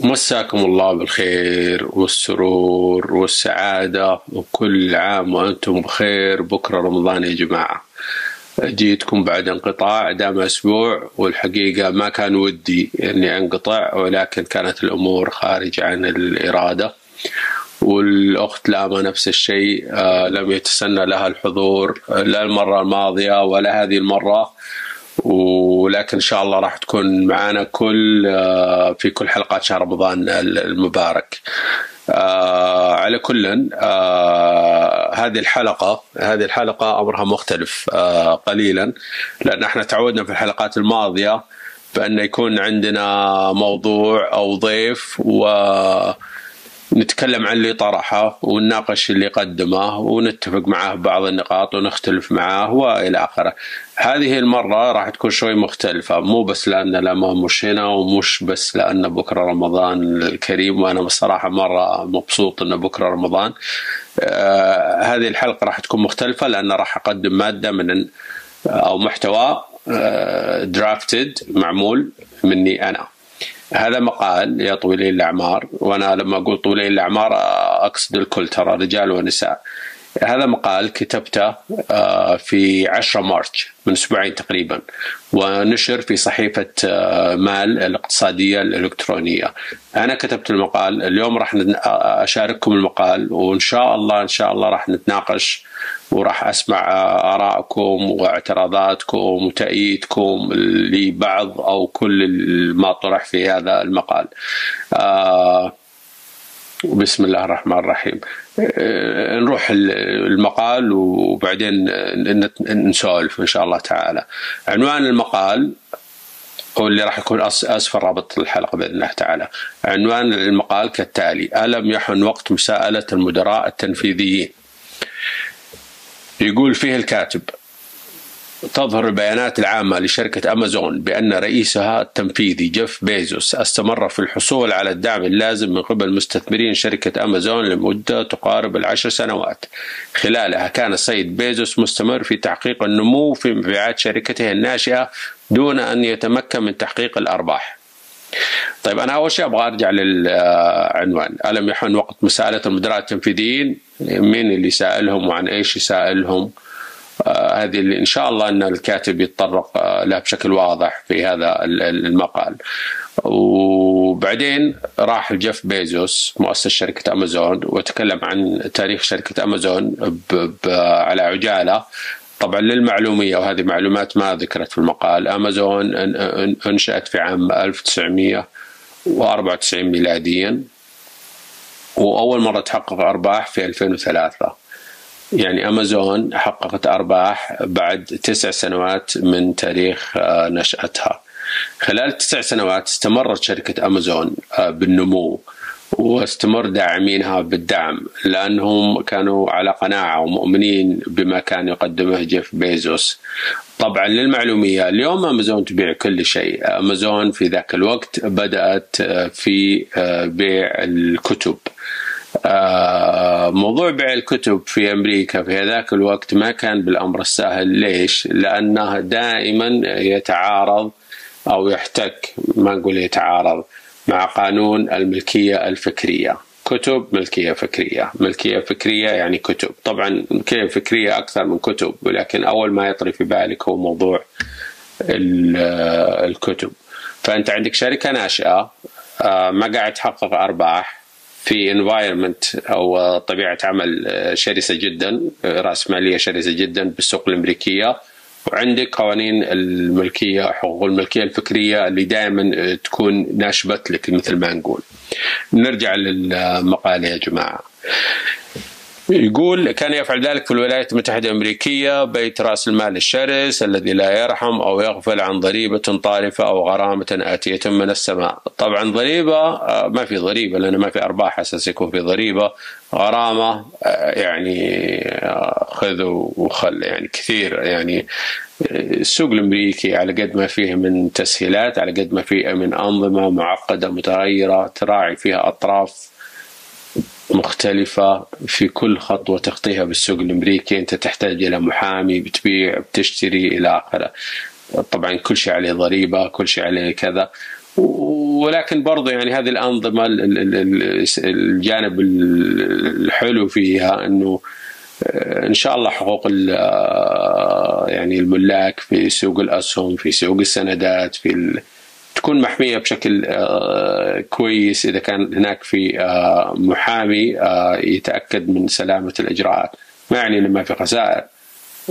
مساكم الله بالخير والسرور والسعادة. وكل عام وأنتم بخير. بكرة رمضان يا جماعة. جيتكم بعد انقطاع دام أسبوع والحقيقة ما كان ودي أني أنقطع ولكن كانت الأمور خارج عن الإرادة. والأخت لاما نفس الشيء آه، لم يتسنى لها الحضور لا المرة الماضية ولا هذه المرة. ولكن إن شاء الله راح تكون معنا كل آه، في كل حلقات شهر رمضان المبارك. آه على كل آه هذه الحلقة هذه الحلقة أمرها مختلف آه قليلا لأن إحنا تعودنا في الحلقات الماضية بأن يكون عندنا موضوع أو ضيف و نتكلم عن اللي طرحه ونناقش اللي قدمه ونتفق معاه بعض النقاط ونختلف معاه وإلى آخره. هذه المرة راح تكون شوي مختلفة مو بس لأن الامام مش هنا ومش بس لأن بكرة رمضان الكريم وأنا بصراحة مرة مبسوط ان بكرة رمضان. آه هذه الحلقة راح تكون مختلفة لأن راح أقدم مادة من أو محتوى درافتد آه معمول مني أنا. هذا مقال يا طويلي الأعمار وأنا لما أقول طويلي الأعمار أقصد الكل ترى رجال ونساء. هذا مقال كتبته آه، في 10 مارس من أسبوعين تقريبا ونشر في صحيفة آه، مال الاقتصادية الإلكترونية. أنا كتبت المقال اليوم راح أشارككم المقال وإن شاء الله إن شاء الله راح نتناقش وراح أسمع آرائكم واعتراضاتكم وتأييدكم لبعض أو كل ما طرح في هذا المقال. آه بسم الله الرحمن الرحيم. آه نروح المقال وبعدين نسولف إن شاء الله تعالى. عنوان المقال واللي راح يكون اسفل رابط الحلقة بإذن الله تعالى. عنوان المقال كالتالي: ألم يحن وقت مساءلة المدراء التنفيذيين. يقول فيه الكاتب تظهر البيانات العامة لشركة أمازون بأن رئيسها التنفيذي جيف بيزوس استمر في الحصول على الدعم اللازم من قبل مستثمرين شركة أمازون لمدة تقارب العشر سنوات. خلالها كان السيد بيزوس مستمر في تحقيق النمو في مبيعات شركته الناشئة دون أن يتمكن من تحقيق الأرباح. طيب أنا أول شيء أبغى أرجع للعنوان ألم يحن وقت مساءلة المدراء التنفيذيين؟ مين اللي سائلهم وعن إيش يسائلهم آه هذه اللي إن شاء الله إن الكاتب يتطرق آه لها بشكل واضح في هذا المقال. وبعدين راح جيف بيزوس مؤسس شركة أمازون وتكلم عن تاريخ شركة أمازون على عجالة. طبعا للمعلومية وهذه معلومات ما ذكرت في المقال. أمازون أنشأت في عام 1994 ميلاديا وأول مرة تحقق أرباح في 2003 يعني امازون حققت أرباح بعد تسع سنوات من تاريخ آه، نشأتها. خلال تسع سنوات استمرت شركة امازون آه، بالنمو واستمر داعمينها بالدعم لأنهم كانوا على قناعة ومؤمنين بما كان يقدمه جيف بيزوس. طبعا للمعلومية اليوم امازون تبيع كل شيء، امازون في ذاك الوقت بدأت آه، في بيع الكتب. موضوع بيع الكتب في أمريكا في هذاك الوقت ما كان بالأمر السهل ليش؟ لأنه دائما يتعارض أو يحتك ما نقول يتعارض مع قانون الملكية الفكرية. كتب ملكية فكرية، ملكية فكرية يعني كتب، طبعا ملكية فكرية أكثر من كتب ولكن أول ما يطري في بالك هو موضوع الكتب. فأنت عندك شركة ناشئة آه، ما قاعد تحقق أرباح في انفايرمنت أو طبيعة عمل شرسة جدا راسماليه شرسة جدا بالسوق الأمريكية وعندك قوانين الملكية حقوق الملكية الفكرية اللي دائما تكون ناشبت لك مثل ما نقول. نرجع للمقاله يا جماعة. يقول كان يفعل ذلك في الولايات المتحدة الأمريكية بيت رأس المال الشرس الذي لا يرحم أو يغفل عن ضريبة طارفة أو غرامة آتية من السماء. طبعا ضريبة آه، ما في ضريبة لأنه ما في أرباح أساس يكون في ضريبة. غرامة آه، يعني آه، خذ وخل يعني كثير يعني السوق الأمريكي على قد ما فيه من تسهيلات على قد ما فيه من أنظمة معقدة متغيرة تراعي فيها أطراف مختلفة في كل خطوة تخطيها بالسوق الأمريكي. أنت تحتاج إلى محامي بتبيع بتشتري إلى آخره. طبعا كل شيء عليه ضريبة كل شيء عليه كذا. ولكن برضو يعني هذه الأنظمة الجانب الحلو فيها أنه إن شاء الله حقوق يعني الملاك في سوق الأسهم في سوق السندات في تكون محمية بشكل كويس. إذا كان هناك في محامي يتأكد من سلامة الإجراءات. ما يعني إنه ما في خسائر.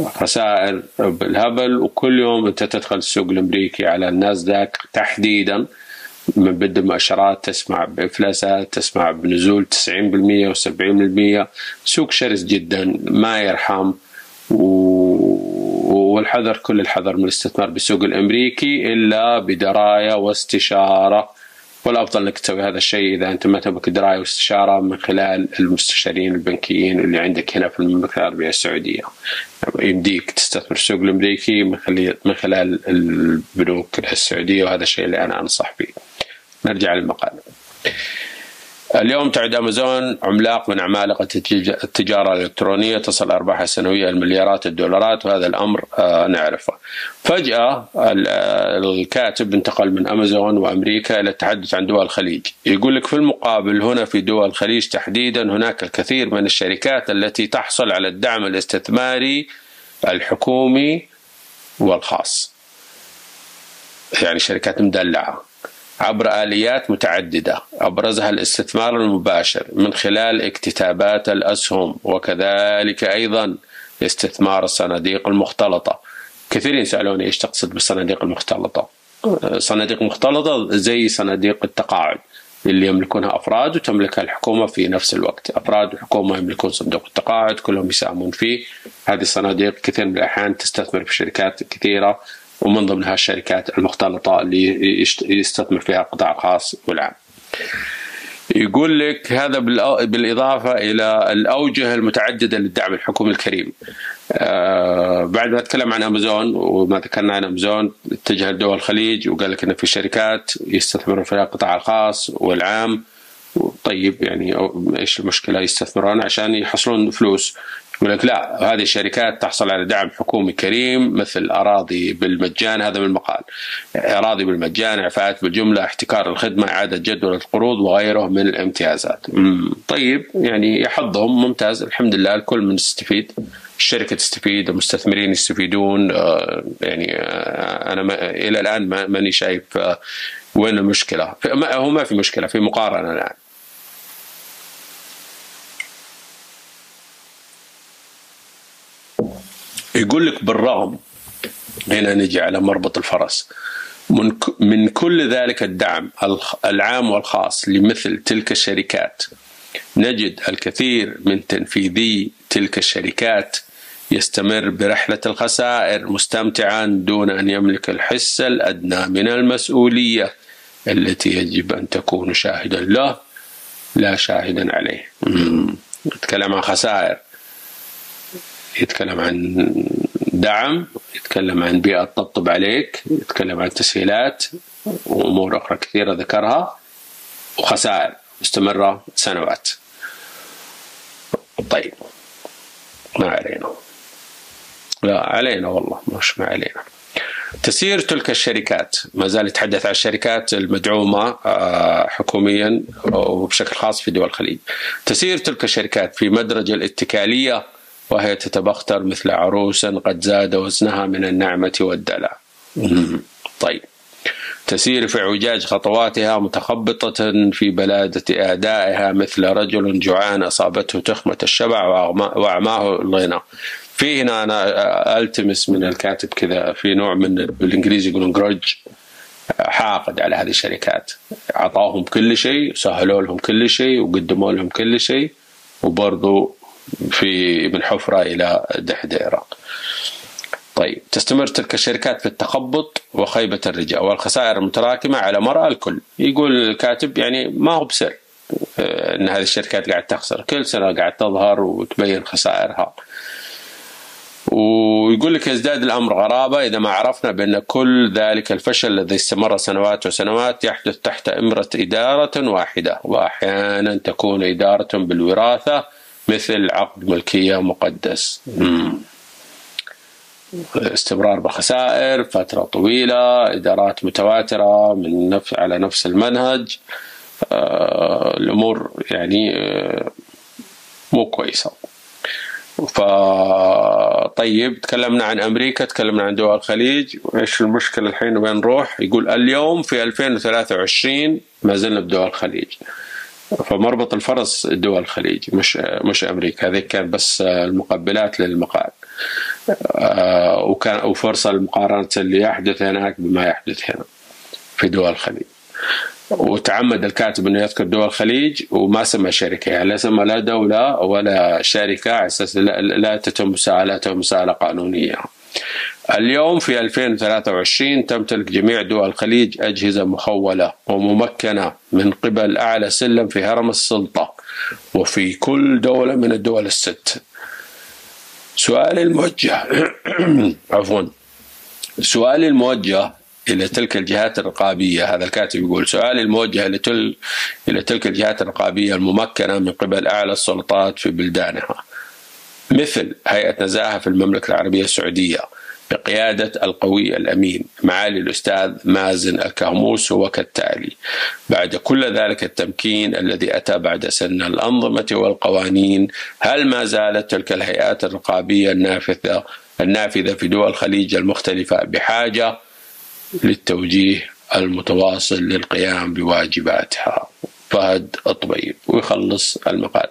خسائر بالهبل وكل يوم أنت تدخل السوق الأمريكي على الناسداك تحديدا. من بدء المؤشرات تسمع بافلاسات تسمع بنزول 90% و70% سوق شرس جدا ما يرحم. والحذر كل الحذر من الاستثمار بالسوق الأمريكي إلا بدراية واستشارة والأفضل أنك تسوي هذا الشيء إذا أنت ما تبغى دراية واستشارة من خلال المستشارين البنكيين اللي عندك هنا في المملكة العربية السعودية. يمديك تستثمر السوق الأمريكي من خلال البنوك السعودية وهذا الشيء اللي أنا أنصح به. نرجع للمقال. اليوم تعد أمازون عملاق من عمالقه التجارة الإلكترونية تصل أرباحها السنوية المليارات الدولارات وهذا الأمر آه، نعرفه. فجأة الكاتب انتقل من أمازون وأمريكا إلى التحدث عن دول الخليج. يقول لك في المقابل هنا في دول الخليج تحديدا هناك الكثير من الشركات التي تحصل على الدعم الاستثماري الحكومي والخاص. يعني شركات مدلعة عبر آليات متعددة. أبرزها الاستثمار المباشر من خلال اكتتابات الأسهم وكذلك أيضا استثمار الصناديق المختلطة. كثيرين سألوني إيش تقصد بالصناديق المختلطة. صناديق مختلطة زي صناديق التقاعد اللي يملكونها أفراد وتملكها الحكومة في نفس الوقت. أفراد وحكومة يملكون صندوق التقاعد كلهم يساهمون فيه. هذه الصناديق كثير من الأحيان تستثمر في شركات كثيرة ومن ضمنها الشركات المختلطة اللي يستثمر فيها القطاع الخاص والعام. يقول لك هذا بالإضافة إلى الأوجه المتعددة للدعم الحكومي الكريم. آه بعد ما تكلم عن أمازون وما ذكرنا عن أمازون اتجه لدول الخليج وقال لك أن في شركات يستثمرون فيها القطاع الخاص والعام. طيب يعني إيش المشكلة يستثمرون عشان يحصلون فلوس؟ يقول لك لا هذه الشركات تحصل على دعم حكومي كريم مثل أراضي بالمجان هذا من المقال. أراضي بالمجان إعفاءات بالجملة احتكار الخدمة إعادة جدول القروض وغيره من الامتيازات. طيب يعني يحظهم ممتاز الحمد لله الكل من يستفيد الشركة تستفيد المستثمرين يستفيدون. آه، يعني آه، أنا ما إلى الآن ماني شايف آه، وين المشكلة. هو ما في مشكلة في مقارنة الآن. يقول لك بالرغم. هنا نجي على مربط الفرس. من من كل ذلك الدعم العام والخاص لمثل تلك الشركات نجد الكثير من تنفيذي تلك الشركات يستمر برحلة الخسائر مستمتعا دون أن يملك الحس الأدنى من المسؤولية التي يجب أن تكون شاهدا له لا شاهدا عليه. نتكلم عن خسائر. يتكلم عن دعم يتكلم عن بيئة تطبطب عليك يتكلم عن تسهيلات وأمور أخرى كثيرة ذكرها وخسائر مستمرة سنوات. طيب ما علينا. لا علينا والله مش ما علينا. تسير تلك الشركات ما زال يتحدث عن الشركات المدعومة آه، حكوميا وبشكل خاص في دول الخليج. تسير تلك الشركات في مدرج الاتكالية وهي تتبختر مثل عروس قد زاد وزنها من النعمة والدلع. طيب. تسير في اعوجاج خطواتها متخبطة في بلادة أعدائها مثل رجل جوعان أصابته تخمة الشبع وأعماه الغنى. في هنا أنا ألتمس من الكاتب كذا في نوع من بالإنجليزي يقولون جروج حاقد على هذه الشركات. أعطاهم كل شيء سهلوا لهم كل شيء وقدموا لهم كل شيء وبرضو في من حفرة إلى دحديرة طيب تستمر تلك الشركات في التخبط وخيبة الرجاء والخسائر المتراكمة على مرأى الكل. يقول الكاتب يعني ما هو بسر آه، أن هذه الشركات قاعد تخسر. كل سنة قاعد تظهر وتبين خسائرها. ويقول لك يزداد الأمر غرابة إذا ما عرفنا بأن كل ذلك الفشل الذي استمر سنوات وسنوات يحدث تحت إمرة إدارة واحدة. وأحيانا تكون إدارة بالوراثة مثل عقد ملكية مقدس. مم. استمرار بخسائر فترة طويلة إدارات متواترة من نفس على نفس المنهج. آه، الأمور يعني آه، مو كويسة. فطيب تكلمنا عن أمريكا تكلمنا عن دول الخليج. إيش المشكلة الحين وين نروح؟ يقول اليوم في 2023 ما زلنا بدول الخليج. فمربط الفرس دول الخليج مش مش أمريكا. هذه كان بس المقبلات للمقال آه، وكان وفرصة لمقارنة اللي يحدث هناك بما يحدث هنا في دول الخليج. وتعمد الكاتب إنه يذكر دول الخليج وما سمى شركة يعني لا سمى لا دولة ولا شركة على أساس لا تتم مساءلته مساءلة قانونية. اليوم في 2023 تمتلك جميع دول الخليج أجهزة مخولة وممكنة من قبل أعلى سلم في هرم السلطة وفي كل دولة من الدول الست. سؤالي الموجه عفوا سؤالي الموجه إلى تلك الجهات الرقابية هذا الكاتب يقول سؤالي الموجه إلى, تل إلى تلك الجهات الرقابية الممكنة من قبل أعلى السلطات في بلدانها مثل هيئة نزاهة في المملكة العربية السعودية بقيادة القوي الأمين معالي الأستاذ مازن الكهموس هو كالتالي. بعد كل ذلك التمكين الذي أتى بعد سن الأنظمة والقوانين هل ما زالت تلك الهيئات الرقابية النافذة النافذة في دول الخليج المختلفة بحاجة للتوجيه المتواصل للقيام بواجباتها؟ فهد الطبيب ويخلص المقال.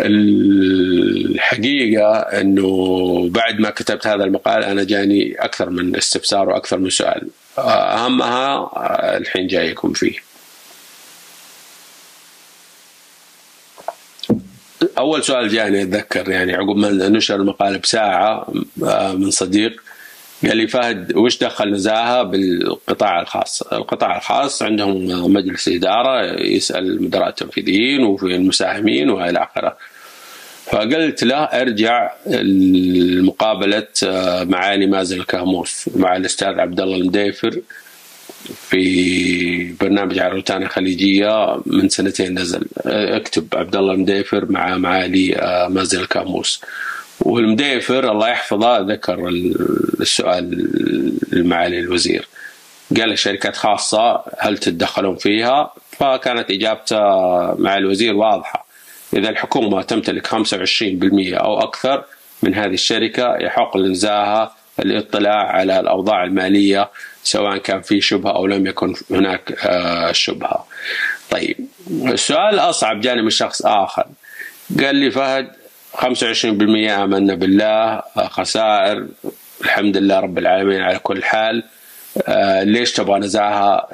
الحقيقة أنه بعد ما كتبت هذا المقال أنا جاني أكثر من استفسار وأكثر من سؤال. أهمها الحين جايكم فيه. أول سؤال جاني أتذكر يعني عقب ما نشر المقال بساعة من صديق قال لي فهد وش دخل نزاهة بالقطاع الخاص؟ القطاع الخاص عندهم مجلس إدارة يسأل المدراء التنفيذيين وفي المساهمين وإلى آخره. فقلت له أرجع لمقابلة آه، معالي مازن الكهموس مع الأستاذ عبد الله المديفر في برنامج على روتانا خليجيه من سنتين نزل أكتب عبد الله المديفر مع معالي آه، مازن الكاموس والمديفر الله يحفظه ذكر السؤال لمعالي الوزير. قال شركات خاصة هل تتدخلون فيها؟ فكانت إجابته مع الوزير واضحة. إذا الحكومة تمتلك 25% أو أكثر من هذه الشركة يحق لنزاهة الاطلاع على الأوضاع المالية سواء كان في شبهة أو لم يكن هناك آه، شبهة. طيب السؤال الأصعب جاني من شخص آخر. قال لي فهد 25% آمنا بالله. خسائر. الحمد لله رب العالمين على كل حال. آه، ليش تبغى نزاهة؟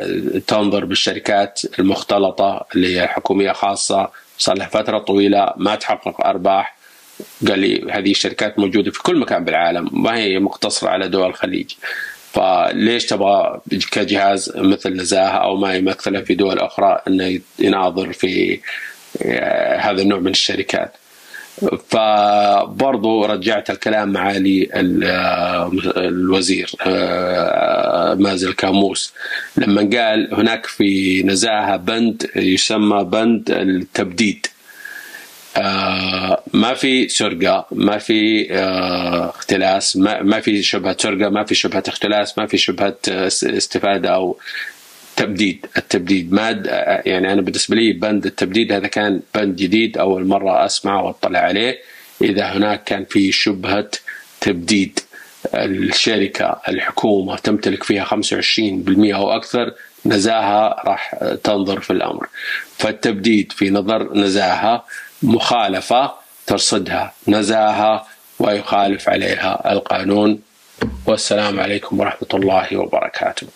تنظر بالشركات المختلطة اللي هي حكومية خاصة. صار لها فترة طويلة ما تحقق أرباح. قال لي هذه الشركات موجودة في كل مكان بالعالم ما هي مقتصرة على دول الخليج. فليش تبغى كجهاز مثل نزاهة أو ما يمثله في دول أخرى أنه يناظر في آه، هذا النوع من الشركات؟ فبرضو رجعت الكلام معالي الوزير آه، مازل كاموس. لما قال هناك في نزاهة بند يسمى بند التبديد. آه، ما في سرقة ما في آه، اختلاس ما في شبهة سرقة ما في شبهة اختلاس ما في شبهة استفادة أو تبديد التبديد ما يعني أنا بالنسبة لي بند التبديد هذا كان بند جديد أول مرة اسمع وأطلع عليه. إذا هناك كان في شبهة تبديد الشركة الحكومة تمتلك فيها 25% أو أكثر نزاهة راح تنظر في الأمر. فالتبديد في نظر نزاهة مخالفة ترصدها نزاهة ويخالف عليها القانون. والسلام عليكم ورحمة الله وبركاته.